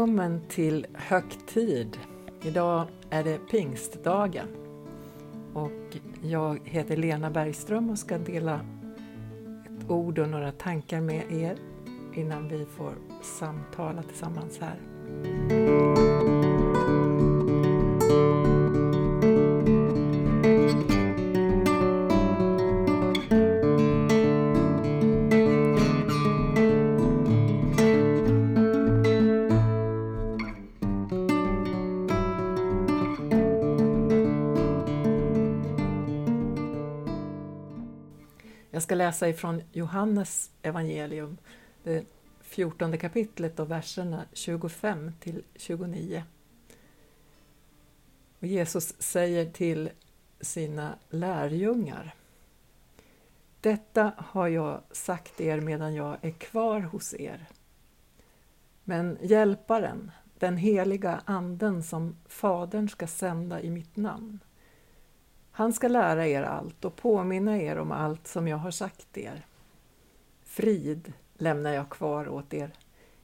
Välkommen till högtid. Idag är det pingstdagen och jag heter Lena Bergström och ska dela ett ord och några tankar med er innan vi får samtala tillsammans här. Jag ska läsa ifrån Johannes evangelium, det fjortonde kapitlet och verserna 25 till 29. Och Jesus säger till sina lärjungar Detta har jag sagt er medan jag är kvar hos er. Men Hjälparen, den heliga Anden som Fadern ska sända i mitt namn, han ska lära er allt och påminna er om allt som jag har sagt er. Frid lämnar jag kvar åt er.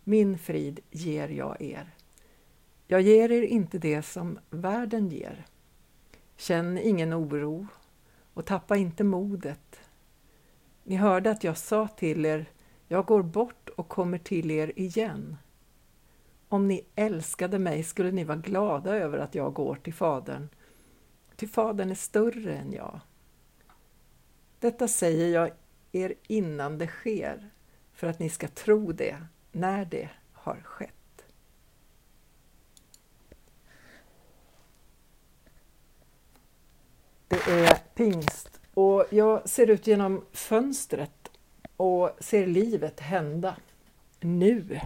Min frid ger jag er. Jag ger er inte det som världen ger. Känn ingen oro och tappa inte modet. Ni hörde att jag sa till er, jag går bort och kommer till er igen. Om ni älskade mig skulle ni vara glada över att jag går till Fadern ty Fadern är större än jag. Detta säger jag er innan det sker, för att ni ska tro det när det har skett. Det är pingst och jag ser ut genom fönstret och ser livet hända nu.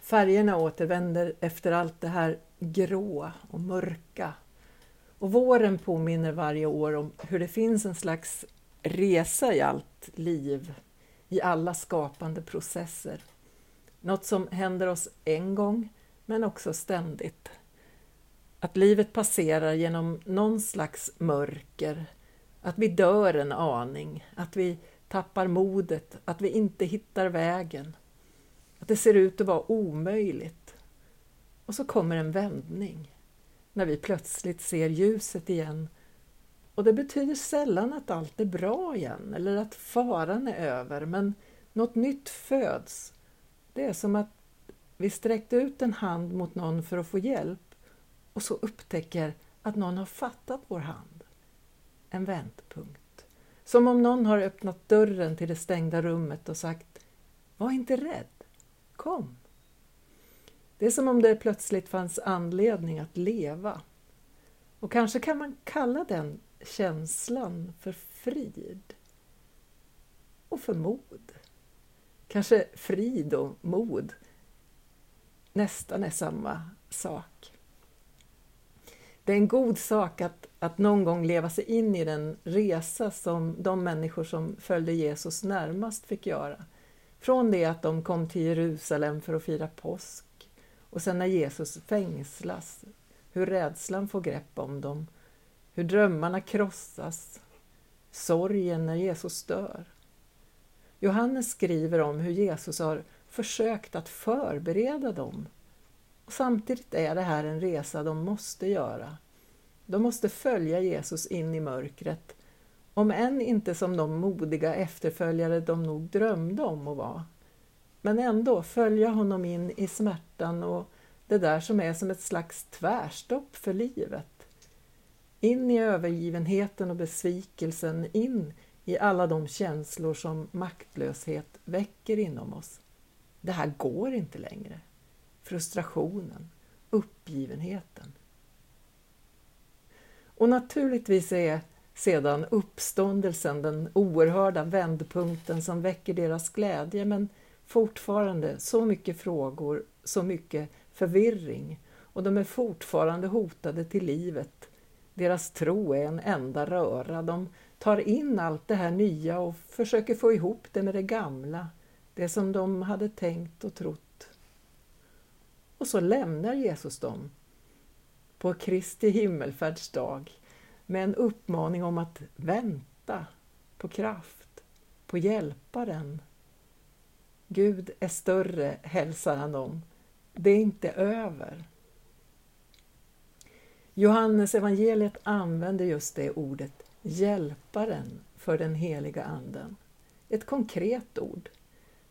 Färgerna återvänder efter allt det här gråa och mörka och våren påminner varje år om hur det finns en slags resa i allt liv, i alla skapande processer. Något som händer oss en gång, men också ständigt. Att livet passerar genom någon slags mörker, att vi dör en aning, att vi tappar modet, att vi inte hittar vägen, att det ser ut att vara omöjligt. Och så kommer en vändning när vi plötsligt ser ljuset igen. Och det betyder sällan att allt är bra igen eller att faran är över, men något nytt föds. Det är som att vi sträckte ut en hand mot någon för att få hjälp och så upptäcker att någon har fattat vår hand. En vändpunkt. Som om någon har öppnat dörren till det stängda rummet och sagt Var inte rädd, kom! Det är som om det plötsligt fanns anledning att leva. Och kanske kan man kalla den känslan för frid. Och för mod. Kanske frid och mod nästan är samma sak. Det är en god sak att, att någon gång leva sig in i den resa som de människor som följde Jesus närmast fick göra. Från det att de kom till Jerusalem för att fira påsk och sen när Jesus fängslas, hur rädslan får grepp om dem, hur drömmarna krossas, sorgen när Jesus dör. Johannes skriver om hur Jesus har försökt att förbereda dem. Och samtidigt är det här en resa de måste göra. De måste följa Jesus in i mörkret, om än inte som de modiga efterföljare de nog drömde om att vara. Men ändå följa honom in i smärtan och det där som är som ett slags tvärstopp för livet. In i övergivenheten och besvikelsen, in i alla de känslor som maktlöshet väcker inom oss. Det här går inte längre. Frustrationen, uppgivenheten. Och naturligtvis är sedan uppståndelsen den oerhörda vändpunkten som väcker deras glädje men fortfarande så mycket frågor, så mycket förvirring och de är fortfarande hotade till livet. Deras tro är en enda röra. De tar in allt det här nya och försöker få ihop det med det gamla, det som de hade tänkt och trott. Och så lämnar Jesus dem på Kristi himmelfärdsdag med en uppmaning om att vänta på kraft, på Hjälparen. Gud är större, hälsar han dem det är inte över. Johannes evangeliet använder just det ordet, hjälparen för den heliga anden. Ett konkret ord.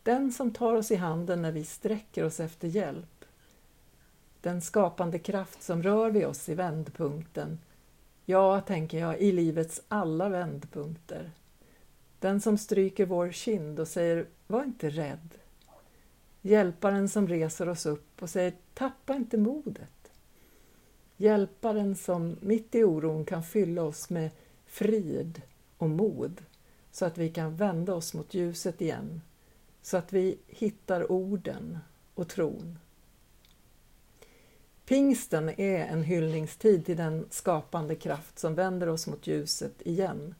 Den som tar oss i handen när vi sträcker oss efter hjälp. Den skapande kraft som rör vid oss i vändpunkten. Ja, tänker jag, i livets alla vändpunkter. Den som stryker vår kind och säger Var inte rädd. Hjälparen som reser oss upp och säger Tappa inte modet. Hjälparen som mitt i oron kan fylla oss med frid och mod så att vi kan vända oss mot ljuset igen, så att vi hittar orden och tron. Pingsten är en hyllningstid till den skapande kraft som vänder oss mot ljuset igen.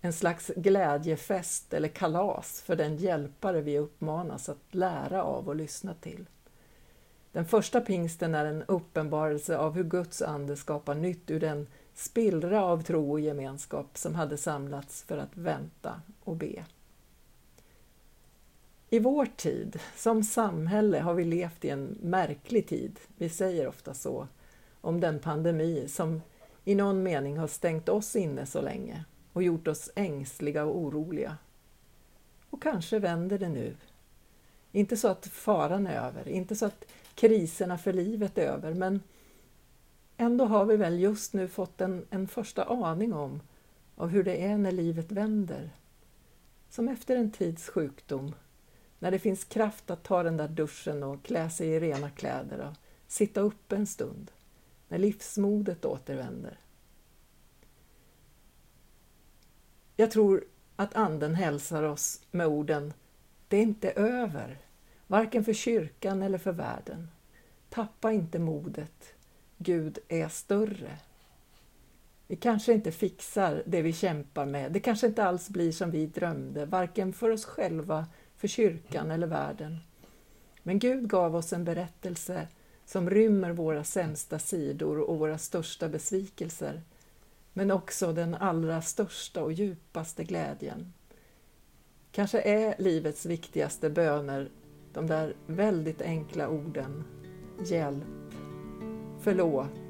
En slags glädjefest eller kalas för den hjälpare vi uppmanas att lära av och lyssna till. Den första pingsten är en uppenbarelse av hur Guds ande skapar nytt ur den spillra av tro och gemenskap som hade samlats för att vänta och be. I vår tid, som samhälle, har vi levt i en märklig tid, vi säger ofta så, om den pandemi som i någon mening har stängt oss inne så länge och gjort oss ängsliga och oroliga. Och kanske vänder det nu. Inte så att faran är över, inte så att kriserna för livet är över, men ändå har vi väl just nu fått en, en första aning om av hur det är när livet vänder. Som efter en tids sjukdom, när det finns kraft att ta den där duschen och klä sig i rena kläder och sitta upp en stund, när livsmodet återvänder. Jag tror att Anden hälsar oss med orden Det är inte över, varken för kyrkan eller för världen. Tappa inte modet, Gud är större. Vi kanske inte fixar det vi kämpar med. Det kanske inte alls blir som vi drömde, varken för oss själva, för kyrkan eller världen. Men Gud gav oss en berättelse som rymmer våra sämsta sidor och våra största besvikelser, men också den allra största och djupaste glädjen. Kanske är livets viktigaste böner de där väldigt enkla orden Hjälp Förlåt.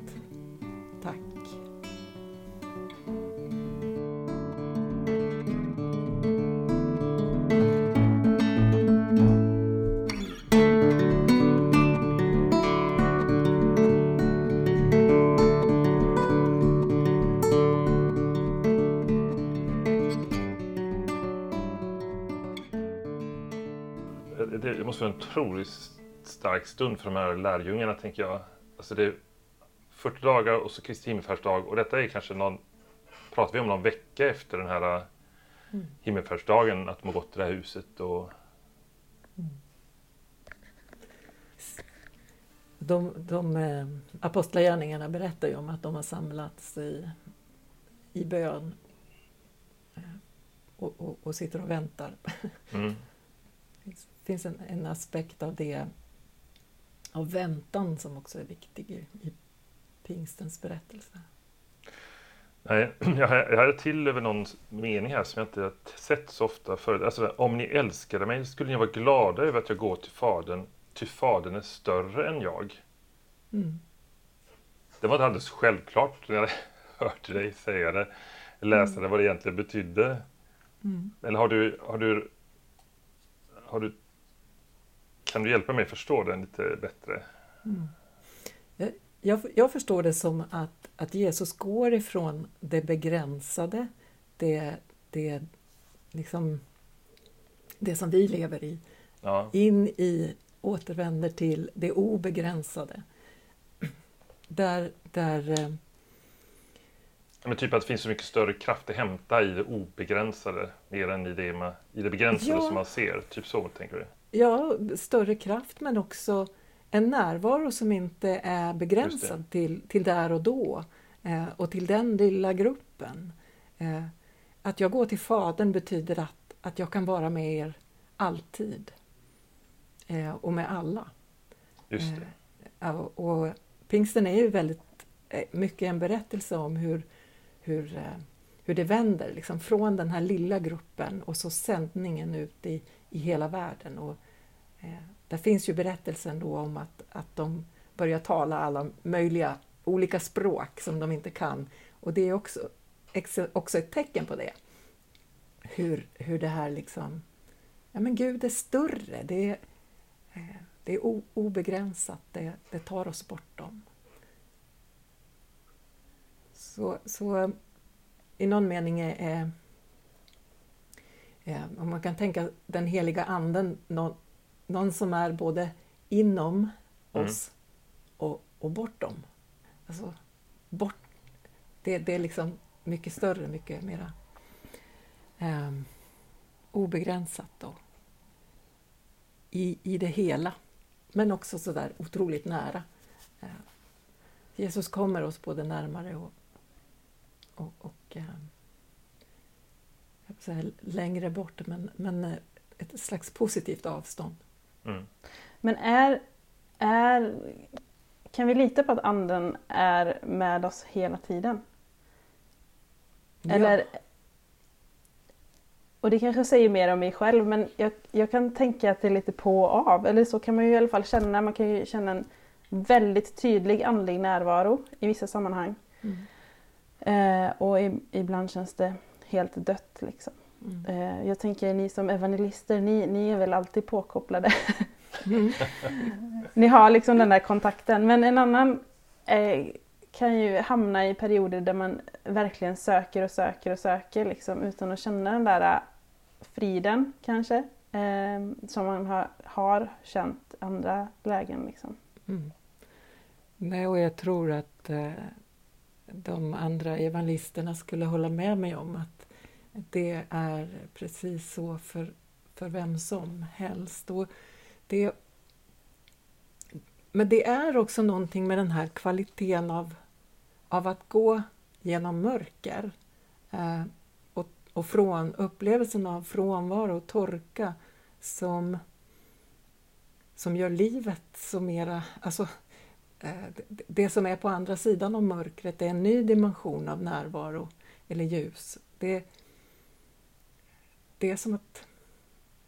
En otroligt stark stund för de här lärjungarna, tänker jag. Alltså det, 40 dagar och så Kristi himmelfärdsdag och detta är kanske någon, pratar vi om någon vecka efter den här mm. himmelfärdsdagen, att de har gått till det här huset och mm. De, de eh, apostlagärningarna berättar ju om att de har samlats i, i bön eh, och, och, och, sitter och väntar. Mm. Finns en, en aspekt av det, av väntan som också är viktig i, i pingstens berättelse? Nej, jag har till över någon mening här som jag inte har sett så ofta förut. Alltså, om ni älskade mig skulle ni vara glada över att jag går till Fadern, ty Fadern är större än jag. Mm. Det var inte alldeles självklart när jag hörde dig säga det, läsa mm. vad det egentligen betydde. Mm. Eller har du, har du, har du, kan du hjälpa mig förstå den lite bättre? Mm jag, jag förstår det som att, att Jesus går ifrån det begränsade, det, det, liksom, det som vi lever i, ja. in i, återvänder till det obegränsade. Där, där eh, men typ att det finns så mycket större kraft att hämta i det obegränsade mer än i det, med, i det begränsade ja, som man ser. Typ så tänker du? Ja, större kraft men också en närvaro som inte är begränsad till, till där och då eh, och till den lilla gruppen. Eh, att jag går till Fadern betyder att, att jag kan vara med er alltid eh, och med alla. Just det. Och, och pingsten är ju väldigt eh, mycket en berättelse om hur, hur, eh, hur det vänder liksom från den här lilla gruppen och så sändningen ut i, i hela världen. Och, eh, där finns ju berättelsen då om att, att de börjar tala alla möjliga olika språk som de inte kan. Och det är också, också ett tecken på det. Hur, hur det här liksom... Ja men Gud är större, det är, eh, det är obegränsat, det, det tar oss bortom. Så, så eh, i någon mening är, eh, om man kan tänka den heliga anden, någon, någon som är både inom mm. oss och, och bortom. Alltså, bort, det, det är liksom mycket större, mycket mera eh, obegränsat då. I, I det hela, men också så där otroligt nära. Eh, Jesus kommer oss både närmare och, och, och eh, säga, längre bort, men, men eh, ett slags positivt avstånd. Mm. Men är, är, kan vi lita på att Anden är med oss hela tiden? Ja. Eller, och det kanske säger mer om mig själv, men jag, jag kan tänka att det är lite på och av. Eller så kan man ju i alla fall känna. Man kan ju känna en väldigt tydlig andlig närvaro i vissa sammanhang. Mm. Eh, och i, ibland känns det helt dött. Liksom. Mm. Eh, jag tänker ni som evangelister, ni, ni är väl alltid påkopplade. Mm. ni har liksom den där kontakten. Men en annan eh, kan ju hamna i perioder där man verkligen söker och söker och söker liksom, utan att känna den där äh, friden kanske. Eh, som man har, har känt andra lägen. Liksom. Mm. Nej, och jag tror att eh, de andra evangelisterna skulle hålla med mig om att det är precis så för, för vem som helst. Och det, men det är också någonting med den här kvaliteten av, av att gå genom mörker eh, och, och från upplevelsen av frånvaro och torka som, som gör livet så mera... Alltså, det, det som är på andra sidan av mörkret är en ny dimension av närvaro eller ljus. Det, det är som att...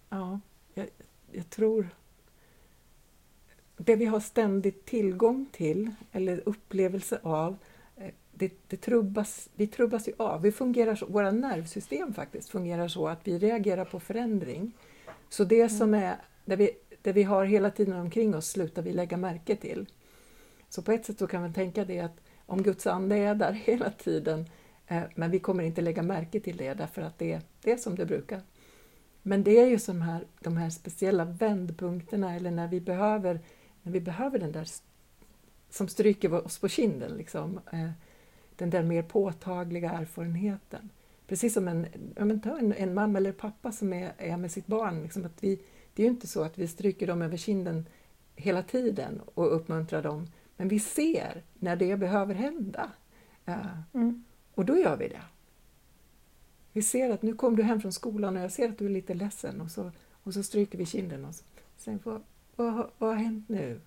Ja, jag, jag tror det vi har ständigt tillgång till eller upplevelse av, eh, det, det trubbas, vi trubbas ju av. Vi fungerar så, våra nervsystem faktiskt fungerar så att vi reagerar på förändring. Så det mm. som är, det vi, det vi har hela tiden omkring oss slutar vi lägga märke till. Så på ett sätt så kan man tänka det att om Guds ande är där hela tiden, eh, men vi kommer inte lägga märke till det därför att det, det är som det brukar. Men det är ju som här, de här speciella vändpunkterna eller när vi behöver när vi behöver den där som stryker oss på kinden, liksom, eh, den där mer påtagliga erfarenheten. Precis som en, en, en mamma eller pappa som är, är med sitt barn. Liksom att vi, det är ju inte så att vi stryker dem över kinden hela tiden och uppmuntrar dem, men vi ser när det behöver hända. Uh, mm. Och då gör vi det. Vi ser att nu kom du hem från skolan och jag ser att du är lite ledsen och så, och så stryker vi kinden och så, sen får vad, vad har hänt nu?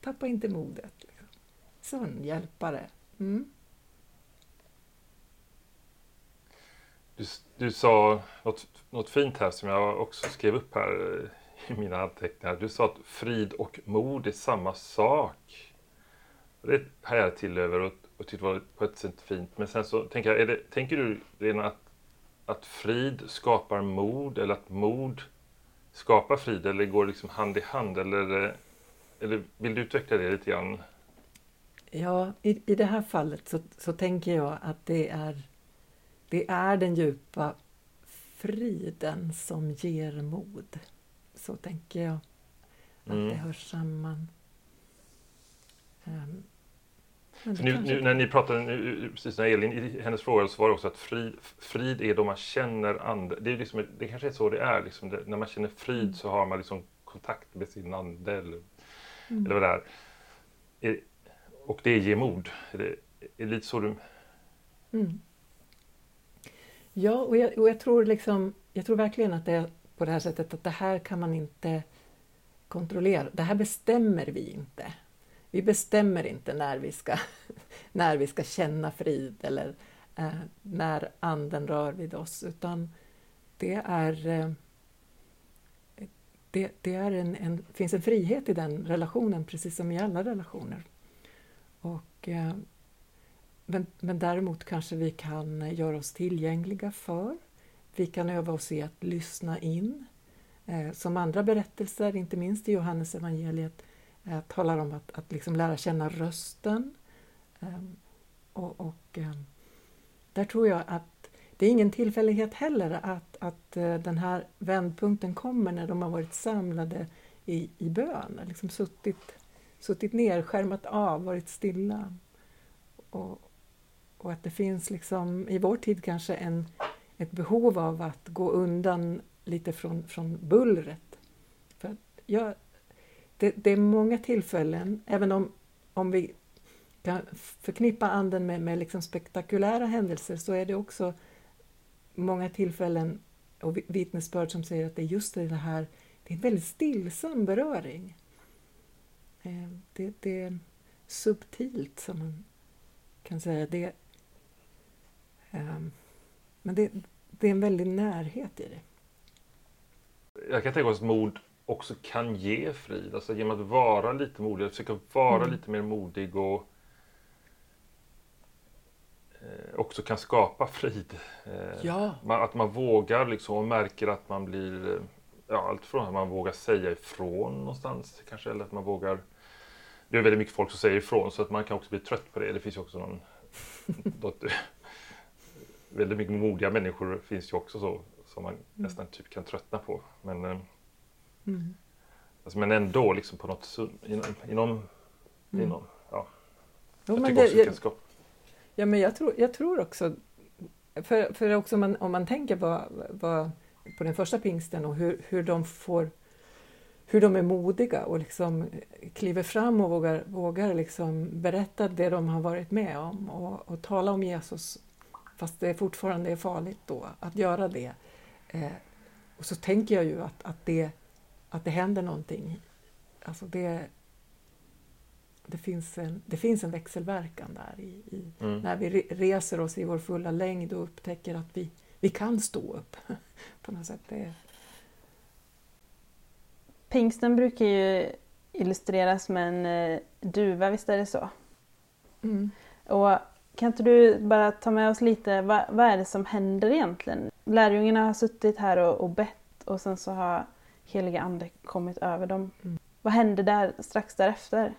Tappa inte modet. Liksom. Sån hjälpare. Mm. Du, du sa något, något fint här som jag också skrev upp här eh, i mina anteckningar. Du sa att frid och mod är samma sak. Det hajade jag till över och, och tyckte var på ett sätt fint. Men sen så tänker jag, det, tänker du redan att, att frid skapar mod eller att mod skapa frid eller går liksom hand i hand? Eller, eller vill du utveckla det lite grann? Ja, i, i det här fallet så, så tänker jag att det är, det är den djupa friden som ger mod. Så tänker jag att mm. det hör samman. Um, nu, nu, när ni pratade, nu, precis när Elin, i hennes fråga så var det också att frid, frid är då man känner ande. Det, är liksom, det kanske är så det är. Liksom det, när man känner frid mm. så har man liksom kontakt med sin ande. Eller, mm. eller vad det är. är. Och det ger mod. Är det, är lite så du... Mm. Ja, och jag, och jag, tror liksom, jag tror verkligen att det är på det här sättet att det här kan man inte kontrollera. Det här bestämmer vi inte. Vi bestämmer inte när vi ska, när vi ska känna frid eller eh, när Anden rör vid oss, utan det är, eh, det, det är en, en, finns en frihet i den relationen, precis som i alla relationer. Och, eh, men, men däremot kanske vi kan göra oss tillgängliga för. Vi kan öva oss i att lyssna in. Eh, som andra berättelser, inte minst i Johannes evangeliet, eh, talar om att, att liksom lära känna rösten. Eh, och, och eh, där tror jag att det är ingen tillfällighet heller att, att eh, den här vändpunkten kommer när de har varit samlade i, i bön, liksom suttit, suttit ner, skärmat av, varit stilla. Och, och att det finns liksom i vår tid kanske en, ett behov av att gå undan lite från, från bullret. För jag, det, det, är många tillfällen, även om, om vi kan förknippa anden med, med liksom spektakulära händelser så är det också många tillfällen och vittnesbörd som säger att det är just det här, det är en väldigt stillsam beröring. Eh, det, det är subtilt som man kan säga. Det, ehm, men det, det är en väldig närhet i det. Jag kan tänka mig att mord också kan ge frid. Alltså genom att vara lite modig, att försöka vara mm. lite mer modig och eh, också kan skapa frid. Eh, ja. man, att man vågar liksom och märker att man blir, eh, ja allt från att man vågar säga ifrån någonstans kanske, eller att man vågar det är väldigt mycket folk som säger ifrån så att man kan också bli trött på det. Det finns ju också någon... väldigt mycket modiga människor finns ju också så som man mm. nästan typ kan tröttna på. Men, eh, mm. alltså, men ändå liksom på något inom, inom, mm. inom ja. Jo, jag tycker det, också jag, Ja, men jag tror, jag tror också, för, för också man, om man tänker på, på, på den första pingsten och hur, hur de får hur de är modiga och liksom kliver fram och vågar, vågar liksom berätta det de har varit med om och, och tala om Jesus fast det fortfarande är farligt då att göra det. Eh, och så tänker jag ju att, att, det, att det händer någonting. Alltså det, det, finns en, det finns en växelverkan där i, i mm. när vi reser oss i vår fulla längd och upptäcker att vi, vi kan stå upp på något sätt. Det, Pingsten brukar ju illustreras med en eh, duva, visst är det så? Mm. Och kan inte du bara ta med oss lite, vad, vad är det som händer egentligen? Lärjungarna har suttit här och, och bett och sen så har heliga ande kommit över dem. Mm. Vad hände där strax därefter?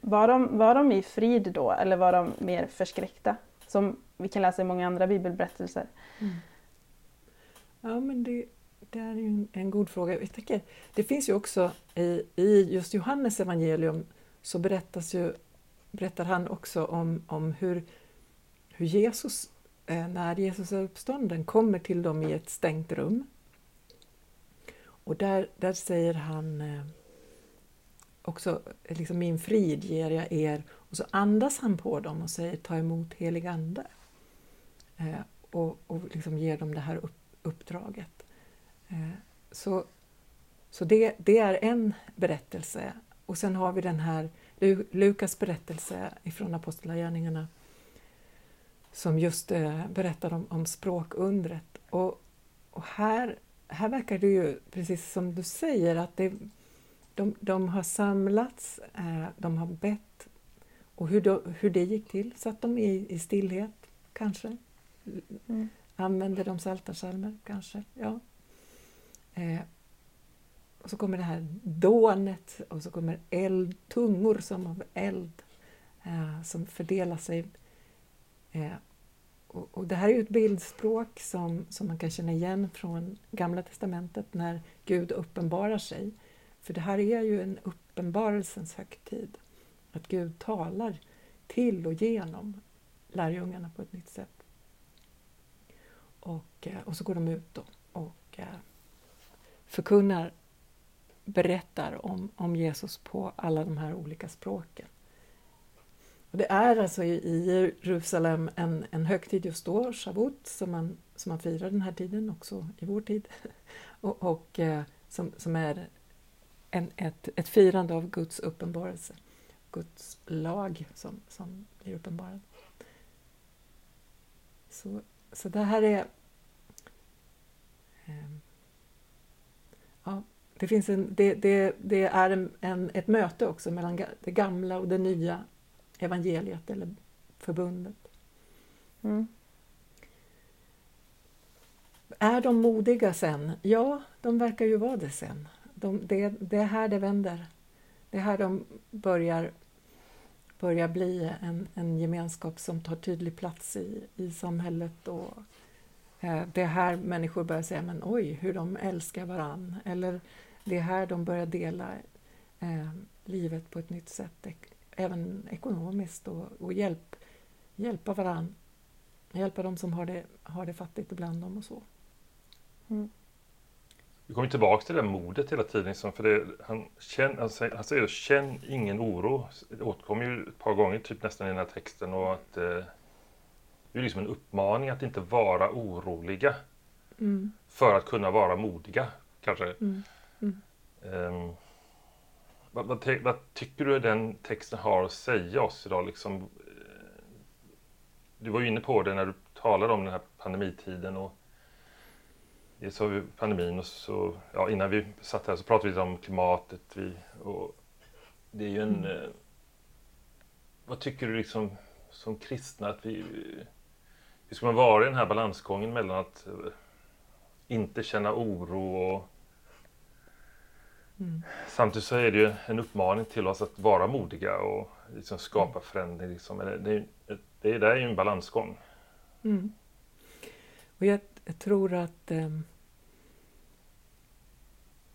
Var de, var de i frid då eller var de mer förskräckta? Som vi kan läsa i många andra bibelberättelser. Mm. Ja men det, det är ju en, god fråga. Jag tänker, det finns ju också i, i just Johannes evangelium så berättas ju, berättar han också om, om hur, hur Jesus, eh, när Jesus är uppstånden, kommer till dem i ett stängt rum. Och där, där säger han eh, också eh, liksom min frid ger jag er och så andas han på dem och säger ta emot helig ande. Eh, och, och liksom ger dem det här upp, uppdraget. Eh, så, så det, det är en berättelse. Och sen har vi den här Lukas berättelse ifrån Apostlagärningarna som just eh, berättar om, om språkundret. Och, och här, här verkar det ju, precis som du säger, att det, de, de har samlats, eh, de har bett. Och hur, då, hur det gick till? Satt de i, i stillhet, kanske? Mm. Använde de psaltarpsalmer, kanske? Ja. Eh, och så kommer det här dånet och så kommer eld, tungor som av eld eh, som fördelar sig. Eh, och, och, det här är ju ett bildspråk som, som man kan känna igen från Gamla testamentet när Gud uppenbarar sig. För det här är ju en uppenbarelsens högtid. Att Gud talar till och genom lärjungarna på ett nytt sätt. Och, eh, och så går de ut då och eh, förkunnar, berättar om, om Jesus på alla de här olika språken. Och det är alltså i, Jerusalem en, en högtid just då, Shavuot, som man, som man firar den här tiden, också i vår tid. och, och eh, som, som är en, ett, ett firande av Guds uppenbarelse, Guds lag som, som blir uppenbarad. Så, så det här är... Eh, ja, det, finns en, det, det, det är en, en, ett möte också mellan det gamla och det nya evangeliet eller förbundet. Mm. Är de modiga sen? Ja, de verkar ju vara det sen. De, det, det är här det vänder. Det är här de börjar, börjar bli en, en gemenskap som tar tydlig plats i, i samhället. Och, eh, det är här människor börjar säga men oj, hur de älskar varann. Eller det är här de börjar dela eh, livet på ett nytt sätt, även ekonomiskt och, och hjälp, hjälpa varann. Hjälpa de som har det, har det fattigt ibland dem och så. Mm. Vi kommer tillbaka till det där modet hela tiden. Liksom, för det, han, känn, han, säger, han säger känn ingen oro. Det återkommer ju ett par gånger typ nästan i den här texten. Och att, eh, det är liksom en uppmaning att inte vara oroliga. Mm. För att kunna vara modiga, kanske. Mm. Um, vad, vad, vad, tycker du den texten har att säga oss idag? Liksom, du var ju inne på det när du talade om den här pandemitiden. Och dels har vi pandemin och så, ja, innan vi satt här så pratade vi om klimatet. Vi, och det är ju en... Mm. Eh, vad tycker du liksom som kristna att vi... Hur ska man vara i den här balansgången mellan att eh, inte känna oro och Mm. Samtidigt så är det ju en uppmaning till oss att vara modiga och liksom skapa förändring. Liksom. Det, det, det, där är ju en balansgång. Mm. Och jag, jag, tror att eh,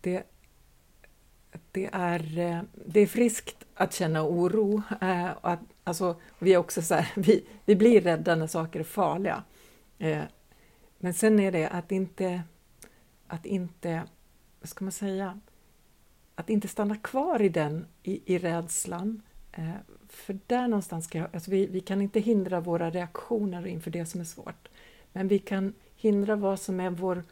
det, det, är, eh, det är friskt att känna oro. Eh, att, alltså, vi, är också så här, vi, vi blir rädda när saker är farliga. Eh, men sen är det att inte, att inte, vad ska man säga, att inte stanna kvar i den, i, i rädslan. Eh, för där någonstans ska jag, alltså vi, vi kan inte hindra våra reaktioner inför det som är svårt. Men vi kan hindra vad som är vår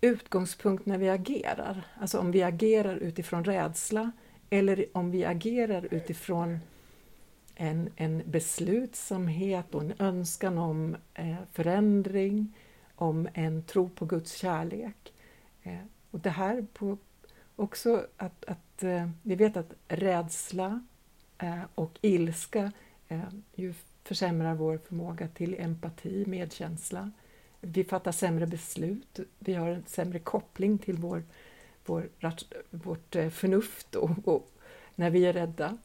utgångspunkt när vi agerar. Alltså om vi agerar utifrån rädsla eller om vi agerar utifrån en, en beslutsamhet och en önskan om eh, förändring, om en tro på Guds kärlek. Eh, och det här på, också att, att eh, vi vet att rädsla eh, och ilska eh, ju försämrar vår förmåga till empati, medkänsla. Vi fattar sämre beslut, vi har en sämre koppling till vår, vår, vårt förnuft och, och när vi är rädda.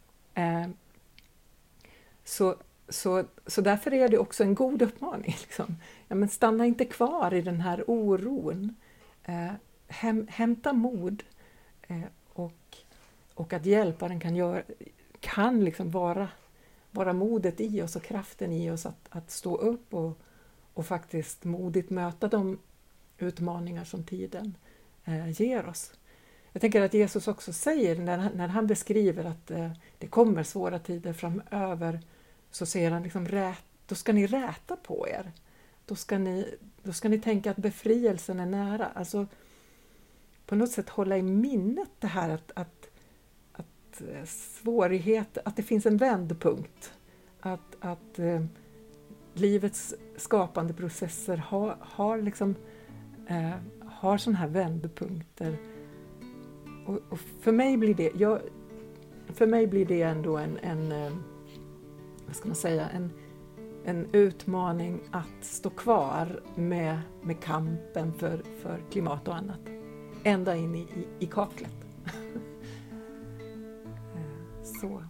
Så, så, så därför är det också en god uppmaning. Liksom. Ja, men stanna inte kvar i den här oron. Häm, hämta mod Eh, Eh, och, och att hjälparen kan, göra, kan liksom vara, vara modet i oss och kraften i oss att, att stå upp och, och faktiskt modigt möta de utmaningar som tiden eh, ger oss. Jag tänker att Jesus också säger, när, när han beskriver att eh, det kommer svåra tider framöver, så säger han liksom, rät, då ska ni räta på er. Då ska ni, då ska ni tänka att befrielsen är nära. Alltså, på något sätt hålla i minnet det här att, att, att eh, svårighet, att det finns en vändpunkt. Att, att eh, livets skapande processer har, har, liksom, eh, har sådana här vändpunkter. Och, och, för, mig blir det, jag, för mig blir det ändå en, en eh, vad ska man säga, en, en utmaning att stå kvar med, med kampen för, för klimat och annat ända in i, i, i kaklet. Eh, så.